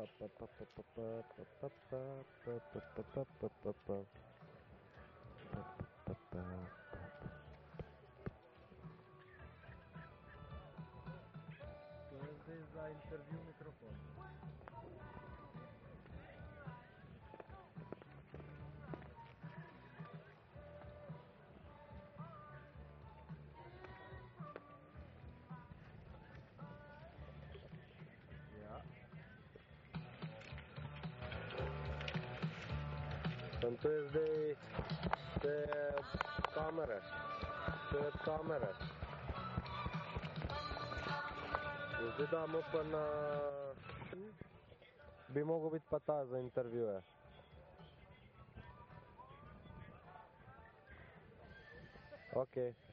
To jest. to je zdaj, to je kamera, to je kamera. Zdaj damo pa na... Bi mogel biti pa ta za intervjuje. Okay.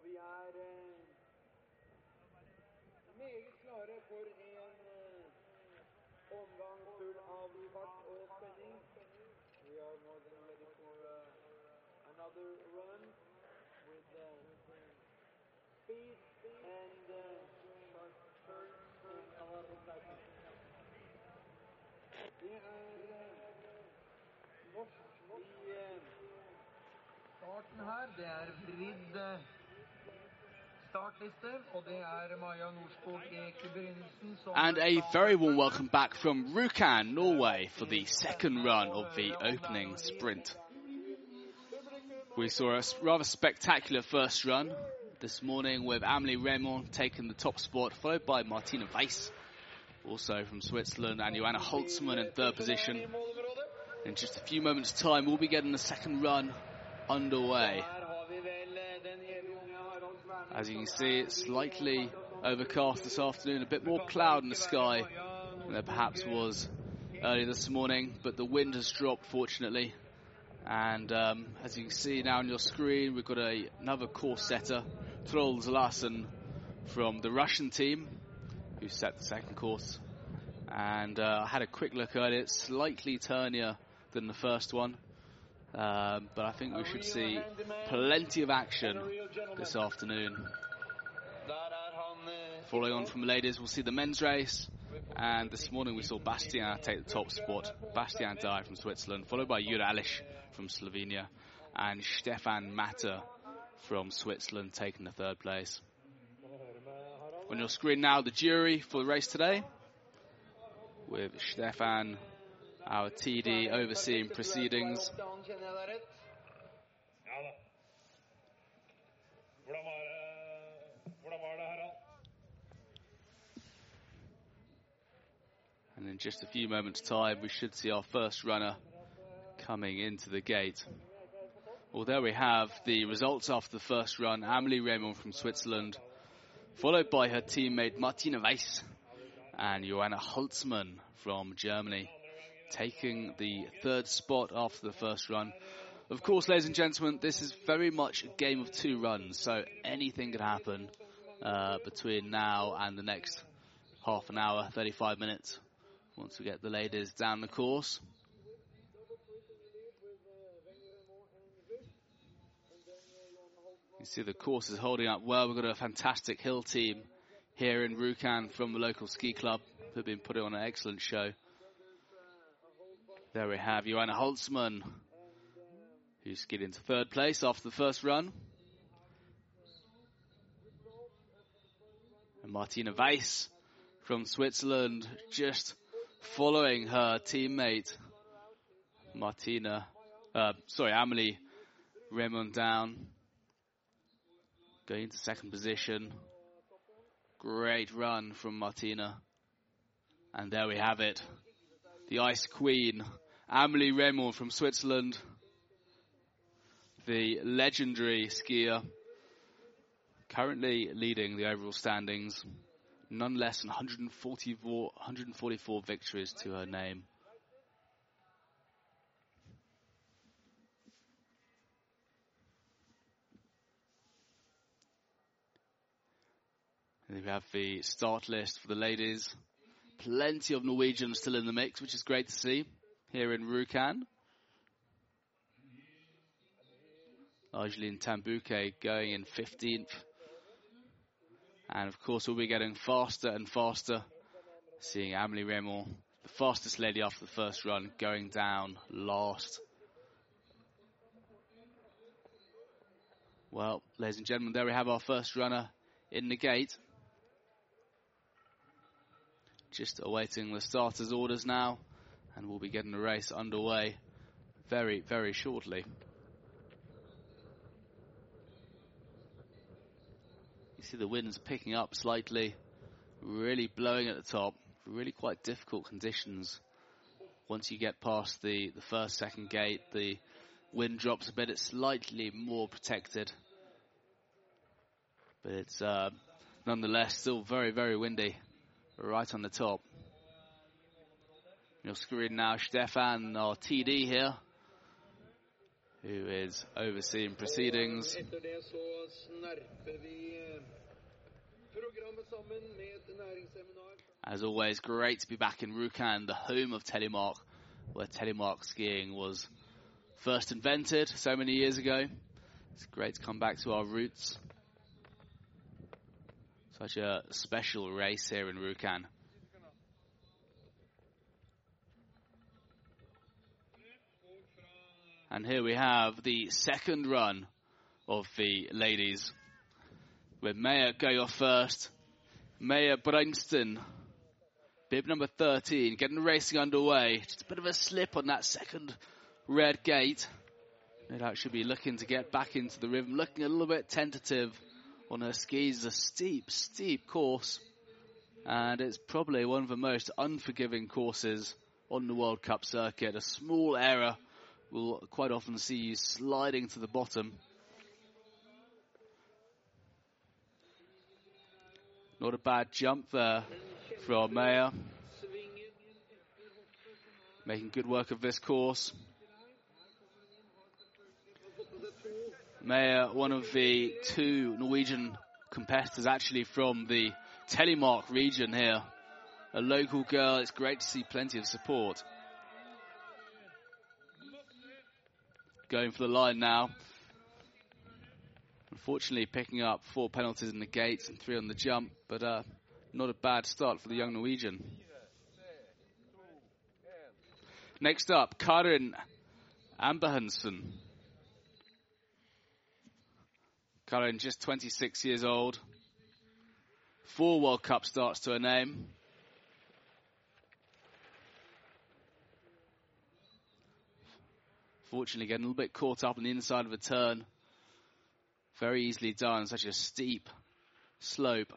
Ok. vi er eh, meget klare for en eh, omgang full av fart og spenning. We are more than ready for uh, another run with uh, speed and uh, sharp turns and a lot of. Det er norsk i starten her. Det er vridd And a very warm welcome back from Rjukan, Norway, for the second run of the opening sprint. We saw a rather spectacular first run this morning with Amelie Reymond taking the top spot, followed by Martina Weiss, also from Switzerland, and Joanna Holzmann in third position. In just a few moments' time, we'll be getting the second run underway. As you can see, it's slightly overcast this afternoon, a bit more cloud in the sky than there perhaps was earlier this morning, but the wind has dropped fortunately. And um, as you can see now on your screen, we've got a, another course setter, Troll Zalassen from the Russian team, who set the second course. And uh, I had a quick look at it, slightly turnier than the first one. Um, but I think we should see plenty of action this afternoon. Following on from the ladies, we'll see the men's race. And this morning we saw Bastian take the top spot. Bastian Dayer from Switzerland, followed by Jura Alish from Slovenia, and Stefan Matter from Switzerland taking the third place. On your screen now, the jury for the race today, with Stefan, our TD, overseeing proceedings. And in just a few moments' time, we should see our first runner coming into the gate. Well, there we have the results after the first run. Amelie Reymond from Switzerland, followed by her teammate Martina Weiss and Joanna Holzmann from Germany, taking the third spot after the first run. Of course, ladies and gentlemen, this is very much a game of two runs, so anything could happen uh, between now and the next half an hour, 35 minutes, once we get the ladies down the course. You see the course is holding up well. We've got a fantastic hill team here in Rjukan from the local ski club who've been putting on an excellent show. There we have Joanna Holzmann, who skied into third place after the first run. And Martina Weiss from Switzerland just following her teammate Martina, uh, sorry, Amelie Reymond down. Going into second position. Great run from Martina. And there we have it. The Ice Queen, Amelie Reymond from Switzerland. The legendary skier. Currently leading the overall standings. None less than 144, 144 victories to her name. And we have the start list for the ladies. Plenty of Norwegians still in the mix, which is great to see here in Rjukan. Argeline Tan-Bouquet going in 15th. And of course, we'll be getting faster and faster. Seeing Amelie Reymond, the fastest lady after the first run, going down last. Well, ladies and gentlemen, there we have our first runner in the gate. Just awaiting the starter's orders now, and we'll be getting the race underway very, very shortly. You see the winds picking up slightly, really blowing at the top, really quite difficult conditions. Once you get past the, the first, second gate, the wind drops a bit, it's slightly more protected. But it's uh, nonetheless still very, very windy right on the top. Your screen now, Stefan, or TD here, who is overseeing proceedings. As always, great to be back in Rjukan, the home of Telemark, where Telemark skiing was first invented so many years ago. It's great to come back to our roots. Such a special race here in Rjukan. And here we have the second run of the ladies. With Maya going off first. Maya Bringston, bib number 13, getting racing underway. Just a bit of a slip on that second red gate. No doubt she'll be looking to get back into the rhythm, looking a little bit tentative on her skis. It's a steep, steep course. And it's probably one of the most unforgiving courses on the World Cup circuit. A small error will quite often see you sliding to the bottom. Not a bad jump there from Mayer. Making good work of this course. Mayer, one of the two Norwegian competitors actually from the Telemark region here. A local girl, it's great to see plenty of support. Going for the line now. Unfortunately, picking up four penalties in the gates and three on the jump, but uh, not a bad start for the young Norwegian. Next up, Karin Amberhansen. Karin, just 26 years old. Four World Cup starts to her name. Fortunately, getting a little bit caught up on the inside of a turn. Very easily done, such a steep slope.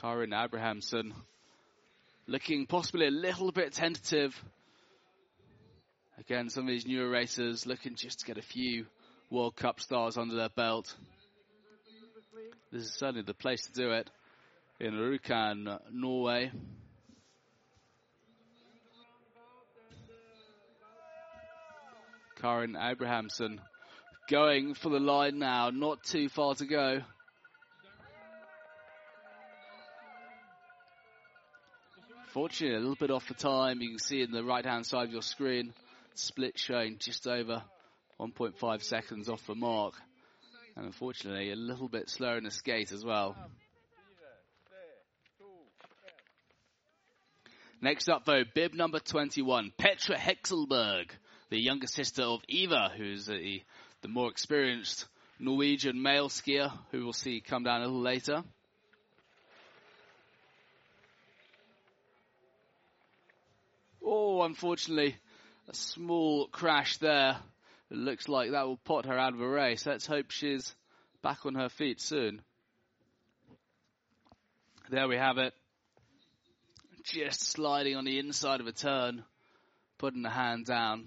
Karin Abrahamson looking possibly a little bit tentative. Again, some of these newer racers looking just to get a few World Cup stars under their belt. This is certainly the place to do it in Rjukan, Norway. Karin Abrahamson going for the line now, not too far to go. Fortunately, a little bit off the time. You can see in the right hand side of your screen, split showing just over 1.5 seconds off the mark. And unfortunately, a little bit slower in the skate as well. Next up, though, bib number 21, Petra Hexelberg, the younger sister of Eva, who's the, the more experienced Norwegian male skier, who we'll see come down a little later. Oh, unfortunately, a small crash there. It looks like that will pot her out of a race. Let's hope she's back on her feet soon. There we have it. Just sliding on the inside of a turn, putting the hand down.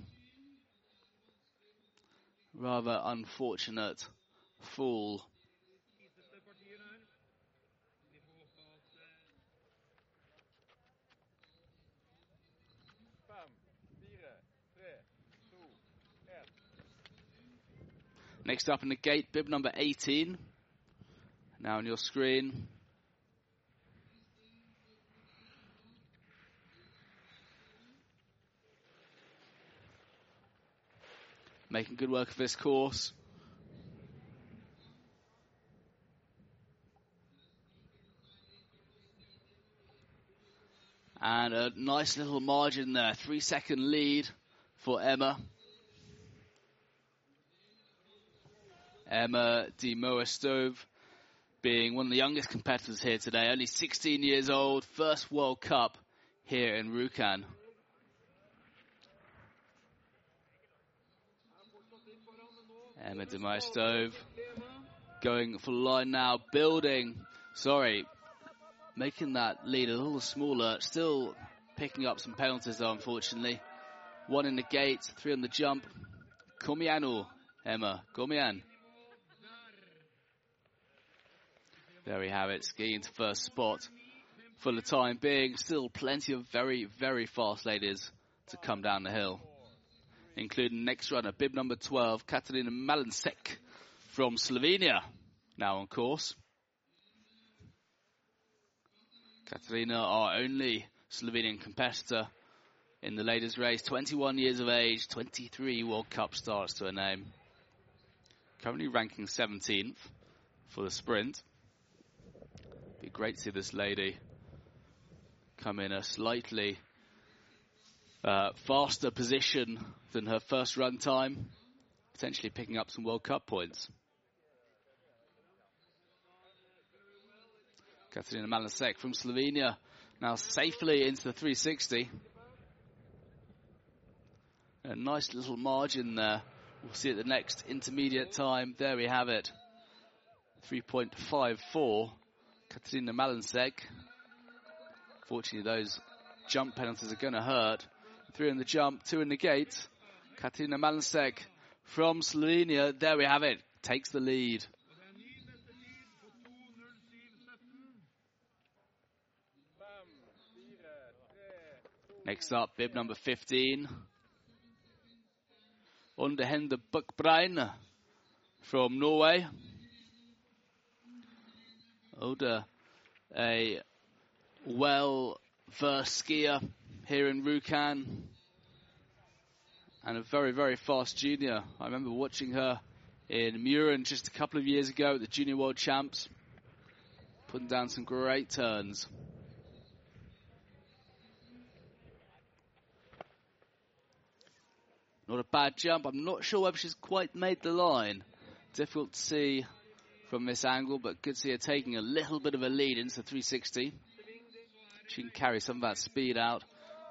Rather unfortunate fall. Next up in the gate, bib number 18. Now on your screen. Making good work of this course. And a nice little margin there. Three second lead for Emma. Emma Moestove being one of the youngest competitors here today, only 16 years old, first World Cup here in Rjukan. Emma de Moestove going for line now, building, sorry, making that lead a little smaller, still picking up some penalties though, unfortunately. One in the gate, three on the jump. Komianu, Emma, Komian. There we have it, skiing to first spot for the time being. Still plenty of very, very fast ladies to come down the hill. Including next runner, bib number 12, Katarina Malansek from Slovenia, now on course. Katarina, our only Slovenian competitor in the ladies' race, 21 years of age, 23 World Cup starts to her name. Currently ranking 17th for the sprint. Be great to see this lady come in a slightly uh, faster position than her first run time, potentially picking up some World Cup points. Katarina Malansek from Slovenia now safely into the 360. A nice little margin there. We'll see at the next intermediate time. There we have it. 3.54. Katarina Malansek. Fortunately, those jump penalties are going to hurt. Three in the jump, two in the gate. Katarina Malansek from Slovenia. There we have it. Takes the lead. Next up, bib number 15. Underhende Buckbrein from Norway. Oda, a well versed skier here in Rjukan. and a very, very fast junior. I remember watching her in Mürren just a couple of years ago at the Junior World Champs, putting down some great turns. Not a bad jump. I'm not sure whether she's quite made the line. Difficult to see from this angle, but good to see her taking a little bit of a lead into 360. She can carry some of that speed out,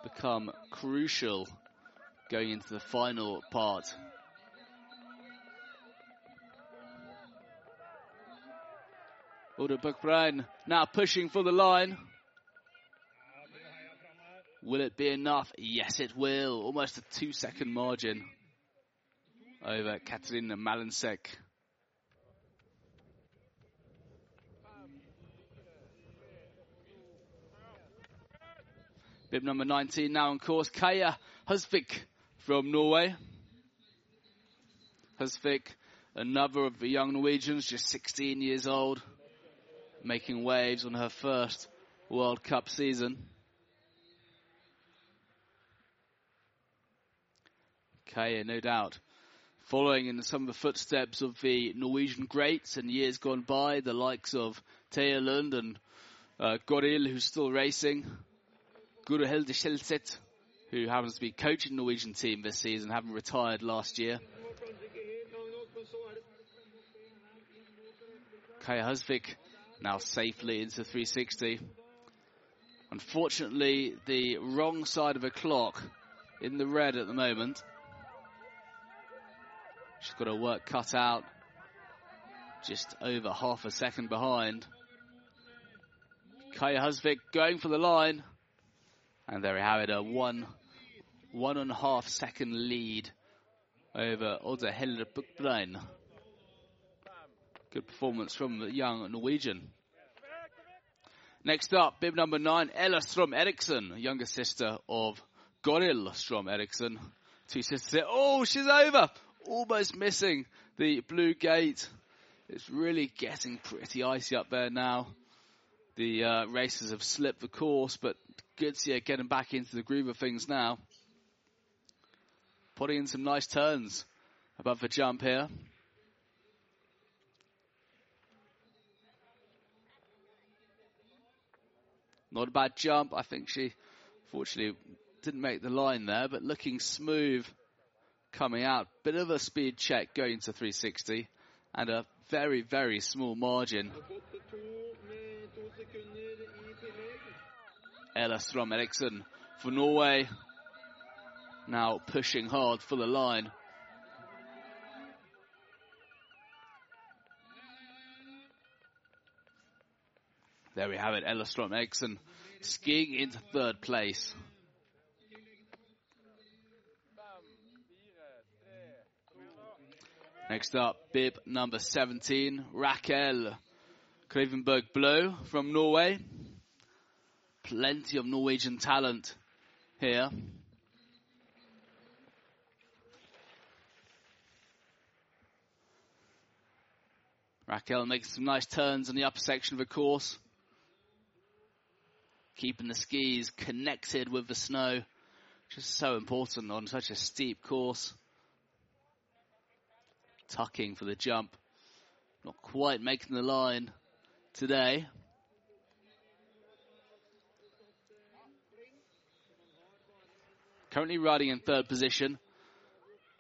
become crucial going into the final part. Udo now pushing for the line. Will it be enough? Yes, it will. Almost a two second margin over Katarina Malansek. Bib number 19 now on course. Kaya Husvik from Norway. Husvik, another of the young Norwegians, just 16 years old, making waves on her first World Cup season. Kaya, no doubt, following in some of the footsteps of the Norwegian greats in years gone by, the likes of Thea Lund and uh, Goril, who's still racing. Guru Hilde Schilset, who happens to be coaching the Norwegian team this season, having retired last year. Kaya Husvik now safely into 360. Unfortunately, the wrong side of a clock in the red at the moment. She's got her work cut out. Just over half a second behind. Kaya Husvik going for the line. And there we have it, a one, one and a half second lead over Oda Helle Buckbrein. Good performance from the young Norwegian. Next up, bib number nine, Ella Strom Eriksson, younger sister of Goril Strom Eriksson. Two sisters there. Oh, she's over! Almost missing the blue gate. It's really getting pretty icy up there now. The uh, racers have slipped the course, but good to see her getting back into the groove of things now. Putting in some nice turns above the jump here. Not a bad jump. I think she, fortunately, didn't make the line there, but looking smooth coming out. Bit of a speed check going to 360 and a very, very small margin. Ella Strom Eriksson for Norway. Now pushing hard for the line. There we have it, Ella Strom Eriksson skiing into third place. Next up, bib number 17, Raquel Krevenberg Blue from Norway. Plenty of Norwegian talent here. Raquel makes some nice turns in the upper section of the course. Keeping the skis connected with the snow. Which is so important on such a steep course. Tucking for the jump. Not quite making the line today. Currently riding in third position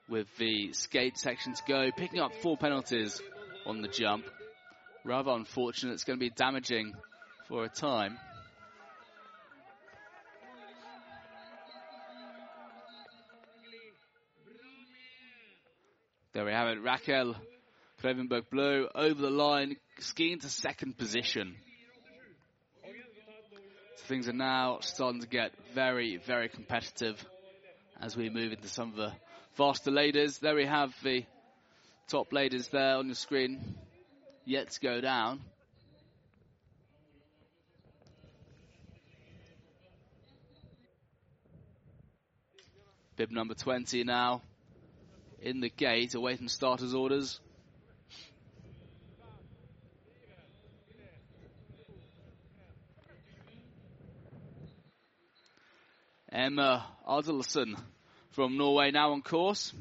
with the skate section to go, picking up four penalties on the jump. Rather unfortunate, it's going to be damaging for a time. There we have it, Raquel Krevenberg Blue over the line, skiing to second position. So things are now starting to get very, very competitive as we move into some of the faster ladies. There we have the top ladies there on the screen, yet to go down. Bib number 20 now in the gate, awaiting starters' orders. Emma Adelson from Norway now on course.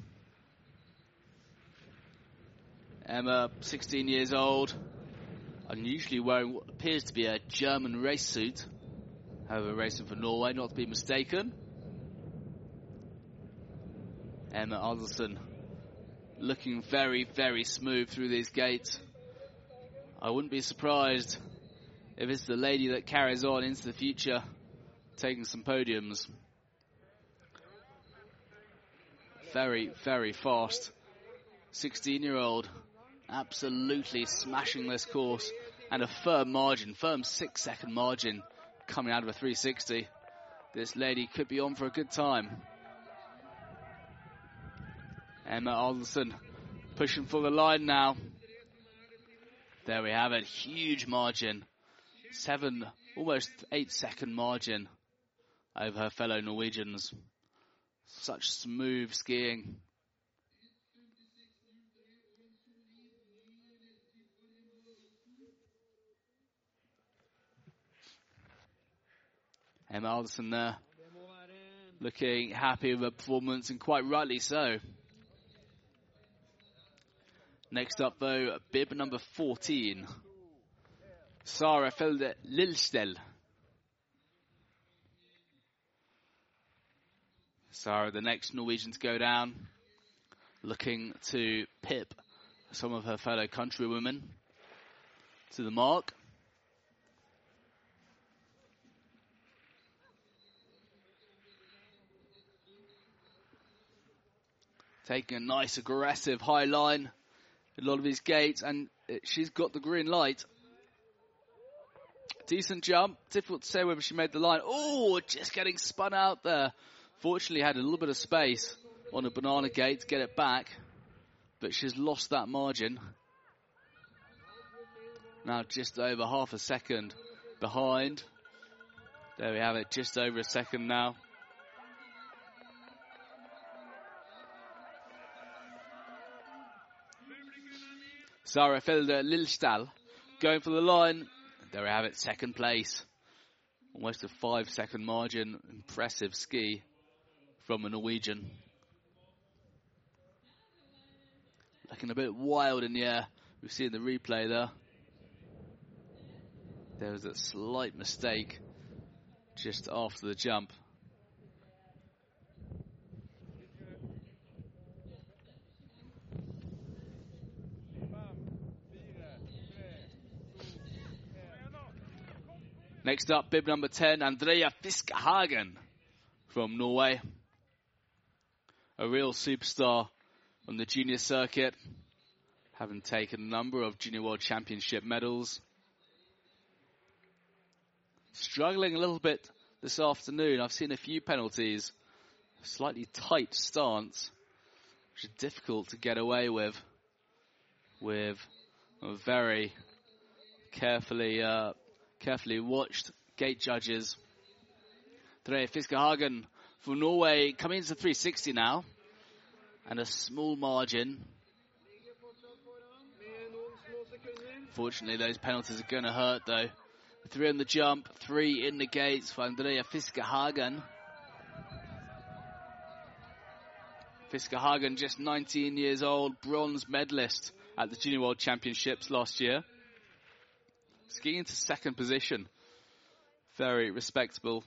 Emma, 16 years old, unusually wearing what appears to be a German race suit. However, racing for Norway, not to be mistaken. Emma Adelson looking very, very smooth through these gates. I wouldn't be surprised if it's the lady that carries on into the future, taking some podiums. Very, very fast. 16 year old, absolutely smashing this course and a firm margin, firm six second margin coming out of a 360. This lady could be on for a good time. Emma Alderson pushing for the line now. There we have it. Huge margin. Seven, almost eight second margin over her fellow Norwegians. Such smooth skiing. Emma Alderson there looking happy with her performance and quite rightly so. Next up, though, bib number 14. Sarah Felde Lilstel. Sarah, the next Norwegian to go down, looking to pip some of her fellow countrywomen to the mark. Taking a nice aggressive high line a lot of his gates, and she's got the green light. Decent jump. Difficult to say whether she made the line. Oh, just getting spun out there. Fortunately, had a little bit of space on a banana gate to get it back, but she's lost that margin. Now just over half a second behind. There we have it, just over a second now. Sarah Felder Lilstal going for the line. There we have it, second place. Almost a five second margin. Impressive ski from a Norwegian. Looking a bit wild in the air. We've seen the replay there. There was a slight mistake just after the jump. Next up, bib number 10, Andrea Fiskehagen from Norway. A real superstar on the junior circuit, having taken a number of Junior World Championship medals. Struggling a little bit this afternoon. I've seen a few penalties. Slightly tight stance, which is difficult to get away with, with a very carefully uh, carefully watched gate judges. Tre Fiskehagen from Norway coming into 360 now. And a small margin. Fortunately, those penalties are going to hurt though. Three on the jump, three in the gates for Andrea Fiskerhagen. Fiskerhagen, just 19 years old, bronze medalist at the Junior World Championships last year. Skiing into second position. Very respectable.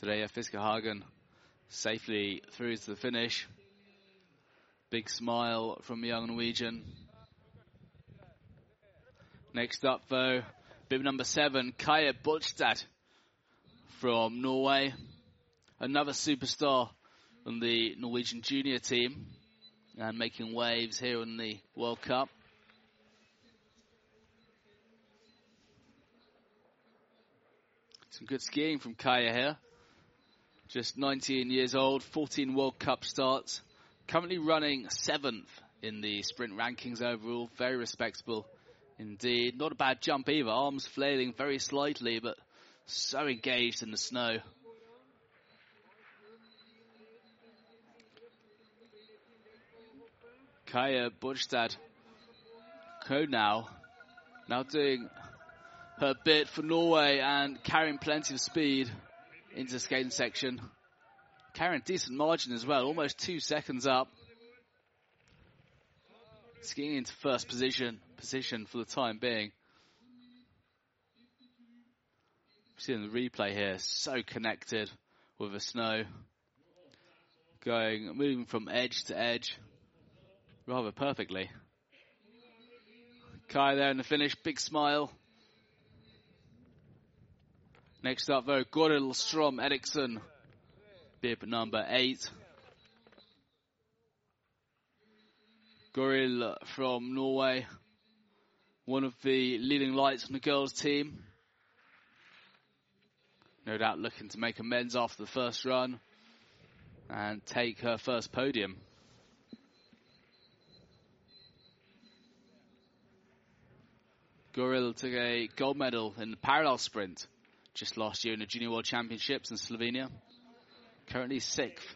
Today, at Fiskerhagen safely through to the finish. Big smile from the young Norwegian. Next up, though, bib number seven, Kaya Bolstad from Norway. Another superstar on the Norwegian junior team and making waves here in the World Cup. Some good skiing from Kaya here. Just 19 years old, 14 World Cup starts. Currently running seventh in the sprint rankings overall. Very respectable indeed. Not a bad jump either. Arms flailing very slightly, but so engaged in the snow. Kaya Bolstad code now. Now doing her bit for Norway and carrying plenty of speed into the skating section. Carrying decent margin as well, almost two seconds up. Skiing into first position position for the time being. Seeing the replay here, so connected with the snow. Going, moving from edge to edge rather perfectly. Kai there in the finish, big smile. Next up though, Goril Strom Eriksson, bib number eight. Goril from Norway, one of the leading lights on the girls team. No doubt looking to make amends after the first run and take her first podium. Goril took a gold medal in the parallel sprint just last year in the Junior World Championships in Slovenia. Currently sixth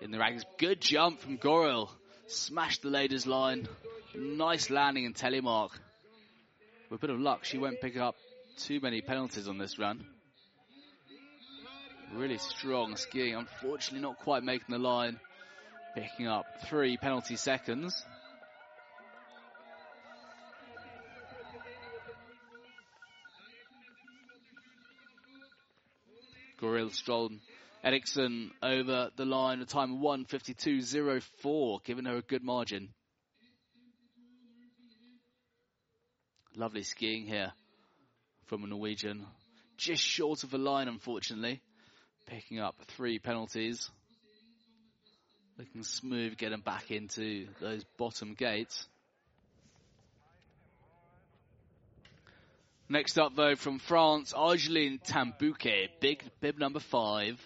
in the rankings. Good jump from Goril. Smashed the ladies line. Nice landing in telemark. With a bit of luck, she won't pick up too many penalties on this run. Really strong skiing. Unfortunately, not quite making the line. Picking up three penalty seconds. Goril Strom Eriksson over the line, a time of 152.04, giving her a good margin. Lovely skiing here from a Norwegian. Just short of the line, unfortunately. Picking up three penalties. Looking smooth getting back into those bottom gates. Next up, though, from France, Argeline Tan-Bouquet, big bib number five.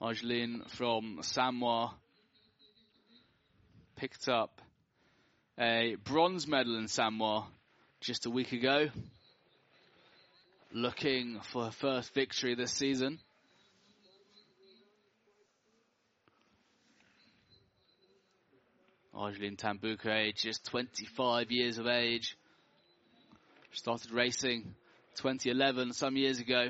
Argeline from Samoëns picked up a bronze medal in Samoëns just a week ago. Looking for her first victory this season. Argeline Tan-Bouquet, just 25 years of age. Started racing 2011, some years ago.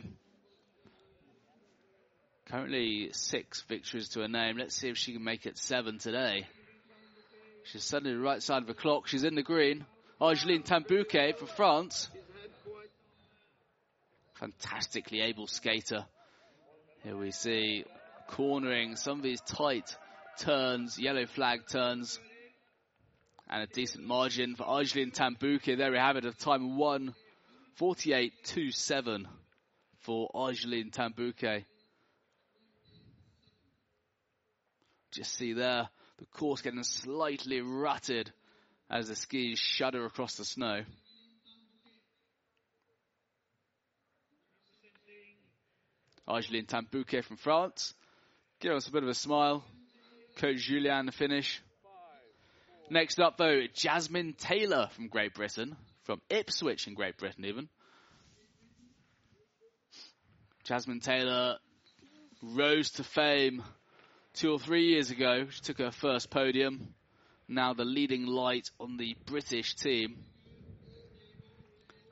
Currently six victories to her name. Let's see if she can make it seven today. She's suddenly the right side of the clock. She's in the green. Angeline Tan-Bouquet for France. Fantastically able skater. Here we see cornering some of these tight turns, yellow flag turns. And a decent margin for Argeline Tan-Bouquet. There we have it, a time 1:48.27 for Argeline Tan-Bouquet. Just see there, the course getting slightly rutted as the skis shudder across the snow. Argeline Tan-Bouquet from France. Give us a bit of a smile. Coach Julien the finish. Next up though, Jasmine Taylor from Great Britain. From Ipswich in Great Britain even. Jasmine Taylor rose to fame two or three years ago. She took her first podium. Now the leading light on the British team.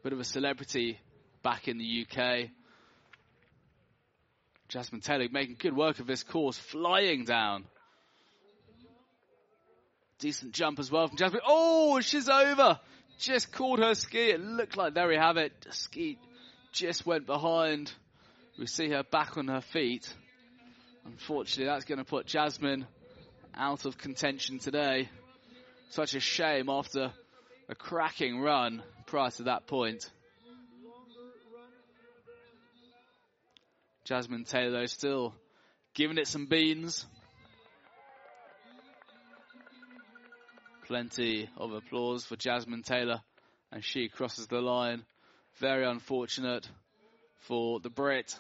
Bit of a celebrity back in the UK. Jasmine Taylor making good work of this course, flying down. Decent jump as well from Jasmine. Oh, she's over. Just caught her ski. It looked like there we have it. The ski just went behind. We see her back on her feet. Unfortunately, that's going to put Jasmine out of contention today. Such a shame after a cracking run prior to that point. Jasmine Taylor still giving it some beans. Plenty of applause for Jasmine Taylor and she crosses the line. Very unfortunate for the Brit.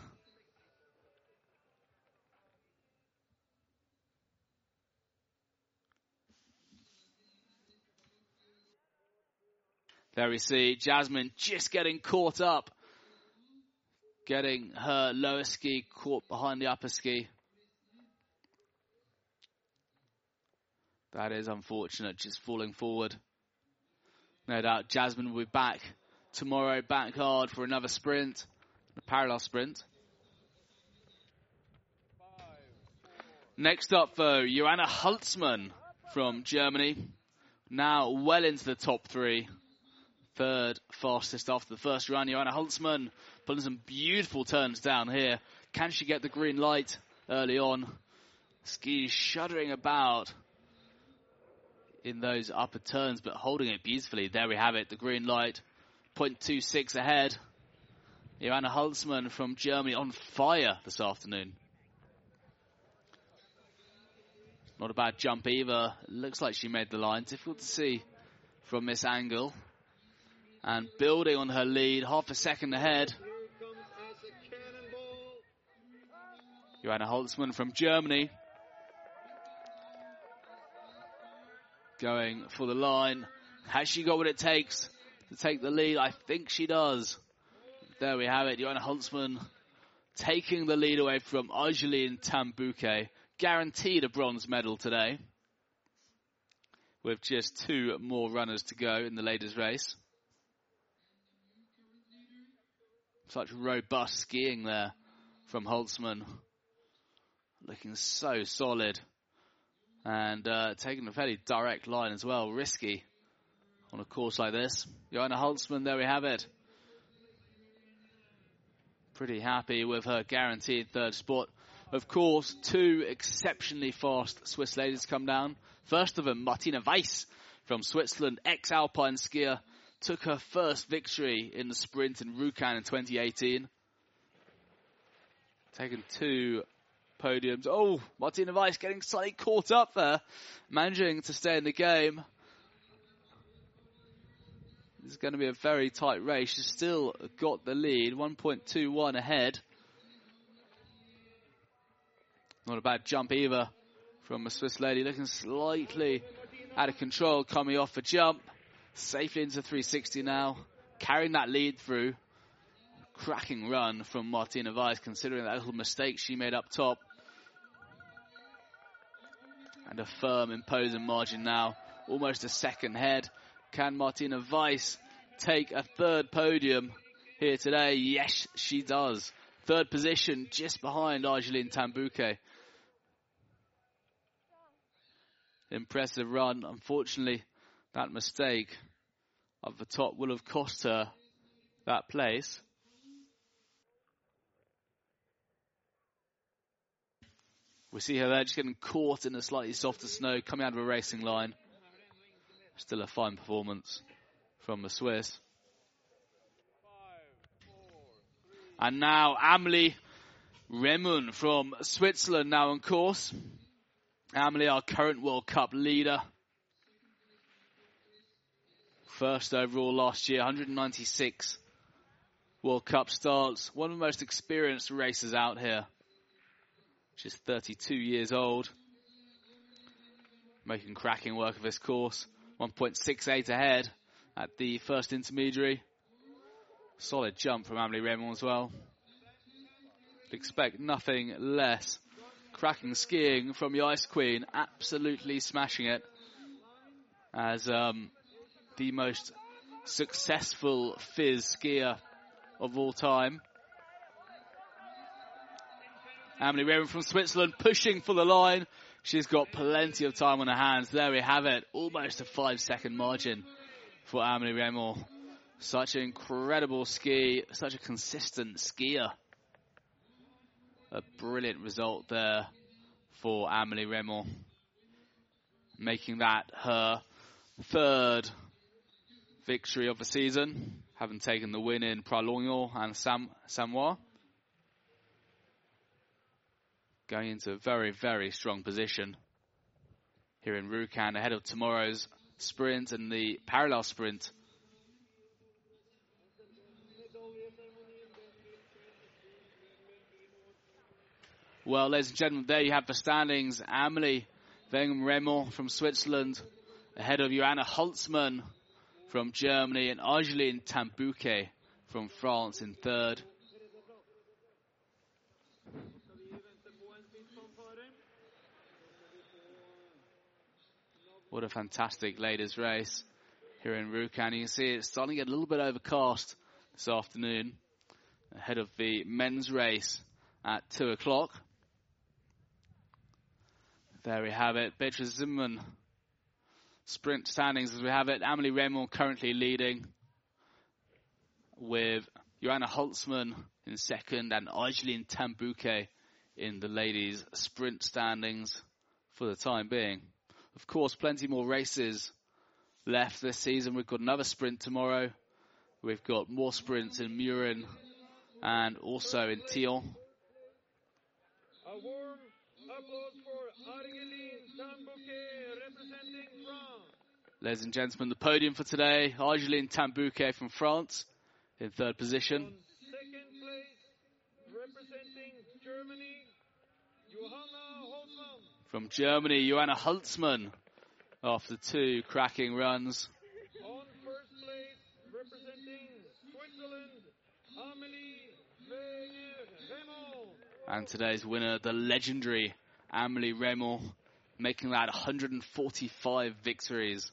There we see Jasmine just getting caught up. Getting her lower ski caught behind the upper ski. That is unfortunate, just falling forward. No doubt Jasmine will be back tomorrow, back hard for another sprint, a parallel sprint. Next up, though, Joanna Holzmann from Germany. Now well into the top three. Third fastest after the first run. Joanna Holzmann pulling some beautiful turns down here. Can she get the green light early on? Ski shuddering about in those upper turns, but holding it beautifully. There we have it, the green light. 0.26 ahead. Joanna Holzmann from Germany on fire this afternoon. Not a bad jump either. Looks like she made the line. Difficult to see from this angle. And building on her lead, half a second ahead. Joanna Holzmann from Germany. Going for the line. Has she got what it takes to take the lead? I think she does. There we have it. Joanna Holzmann taking the lead away from Argeline Tan-Bouquet. Guaranteed a bronze medal today. With just two more runners to go in the ladies' race. Such robust skiing there from Holzmann. Looking so solid. And uh, taking a fairly direct line as well. Risky on a course like this. Joanna Holzmann, there we have it. Pretty happy with her guaranteed third spot. Of course, two exceptionally fast Swiss ladies come down. First of them, Martina Weiss from Switzerland, ex-alpine skier, took her first victory in the sprint in Rjukan in 2018. Taken two podiums. Oh, Martina Weiss getting slightly caught up there, managing to stay in the game. This is going to be a very tight race. She's still got the lead, 1.21 ahead. Not a bad jump either from a Swiss lady, looking slightly out of control, coming off a jump. Safely into 360 now, carrying that lead through. Cracking run from Martina Weiss, considering that little mistake she made up top. And a firm, imposing margin now, almost a second head. Can Martina Weiss take a third podium here today? Yes, she does. Third position, just behind Argeline Tan-Bouquet. Impressive run. Unfortunately, that mistake of the top will have cost her that place. We see her there just getting caught in a slightly softer snow coming out of a racing line. Still a fine performance from the Swiss. And now Amelie Reymond from Switzerland now on course. Amelie, our current World Cup leader. First overall last year, 196 World Cup starts. One of the most experienced racers out here. She's 32 years old. Making cracking work of this course. 1.68 ahead at the first intermediary. Solid jump from Amelie Reymond as well. Expect nothing less. Cracking skiing from the Ice Queen, absolutely smashing it as um, the most successful FIS skier of all time. Amelie Reymond from Switzerland pushing for the line. She's got plenty of time on her hands. There we have it. Almost a five second margin for Amelie Reymond. Such an incredible ski, such a consistent skier. A brilliant result there for Amelie Reymond. Making that her third victory of the season, having taken the win in Pralognan and Sam, Samoëns. Going into a very, very strong position here in Rjukan ahead of tomorrow's sprint and the parallel sprint. Well, ladies and gentlemen, there you have the standings. Amelie Wenger Reymond from Switzerland ahead of Johanna Holzmann from Germany and Argeline Tan-Bouquet from France in third. What a fantastic ladies race here in Rjukan. You can see it's starting to get a little bit overcast this afternoon ahead of the men's race at 2 o'clock. There we have it. Beatrice Zimmermann sprint standings as we have it. Amelie Reymond currently leading with Johanna Holzmann in second and Argeline Tan-Bouquet in the ladies sprint standings for the time being. Of course, plenty more races left this season. We've got another sprint tomorrow. We've got more sprints in Mürren and also in Thiel. A warm applause for representing France. Ladies and gentlemen, the podium for today, Argeline Tan-Bouquet from France in third position. Place, representing Germany, Johanna. From Germany, Johanna Holzmann after two cracking runs. On first place, representing Switzerland, Amelie Wenger-Reymond. And today's winner, the legendary Amelie Reymond, making that 145 victories.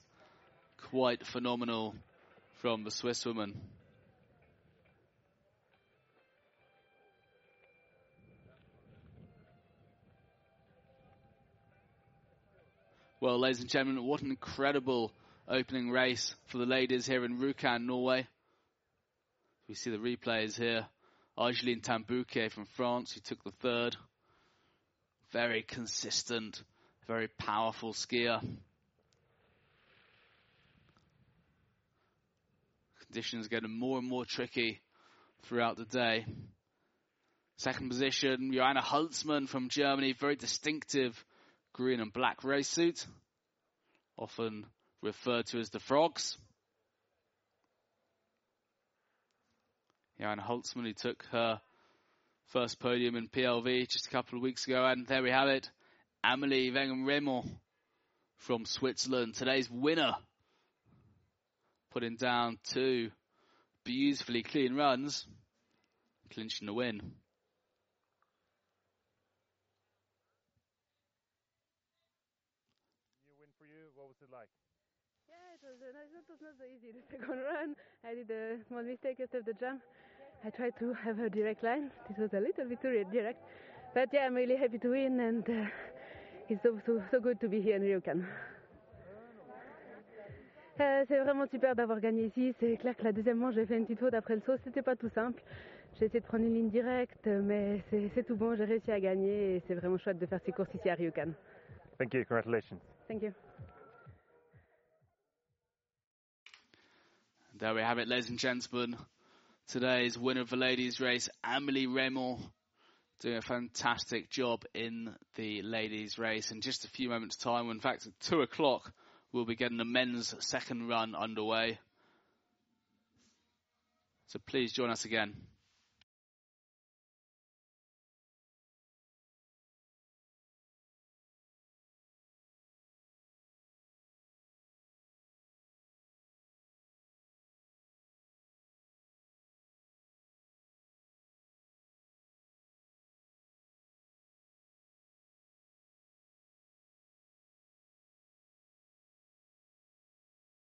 Quite phenomenal from the Swiss woman. Well, ladies and gentlemen, what an incredible opening race for the ladies here in Rjukan, Norway. We see the replays here. Argeline Tan-Bouquet from France, who took the third. Very consistent, very powerful skier. Conditions getting more and more tricky throughout the day. Second position, Johanna Holzmann from Germany, very distinctive green and black race suit, often referred to as the Frogs. Johanna Holzmann, who took her first podium in PLV just a couple of weeks ago, and there we have it. Amelie Wenger-Reymond from Switzerland, today's winner, putting down two beautifully clean runs, clinching the win. It was not so easy. The second run, I did a small mistake after the jump. I tried to have a direct line. This was a little bit too direct. But yeah, I'm really happy to win and uh, it's so, so, so good to be here in Ryokan. Euh, c'est vraiment super d'avoir gagné ici. C'est clair que la deuxième manche, j'ai fait une petite faute après le saut. C'était pas tout simple. J'ai essayé de prendre une ligne directe, mais c'est c'est tout bon. J'ai réussi à gagner et c'est vraiment chouette de faire ces courses ici à Ryokan. Thank you. Congratulations. Thank you. There we have it, ladies and gentlemen. Today's winner of the ladies' race, Amelie Reymond, doing a fantastic job in the ladies' race. In just a few moments' time, in fact, at two o'clock, we'll be getting the men's second run underway. So please join us again.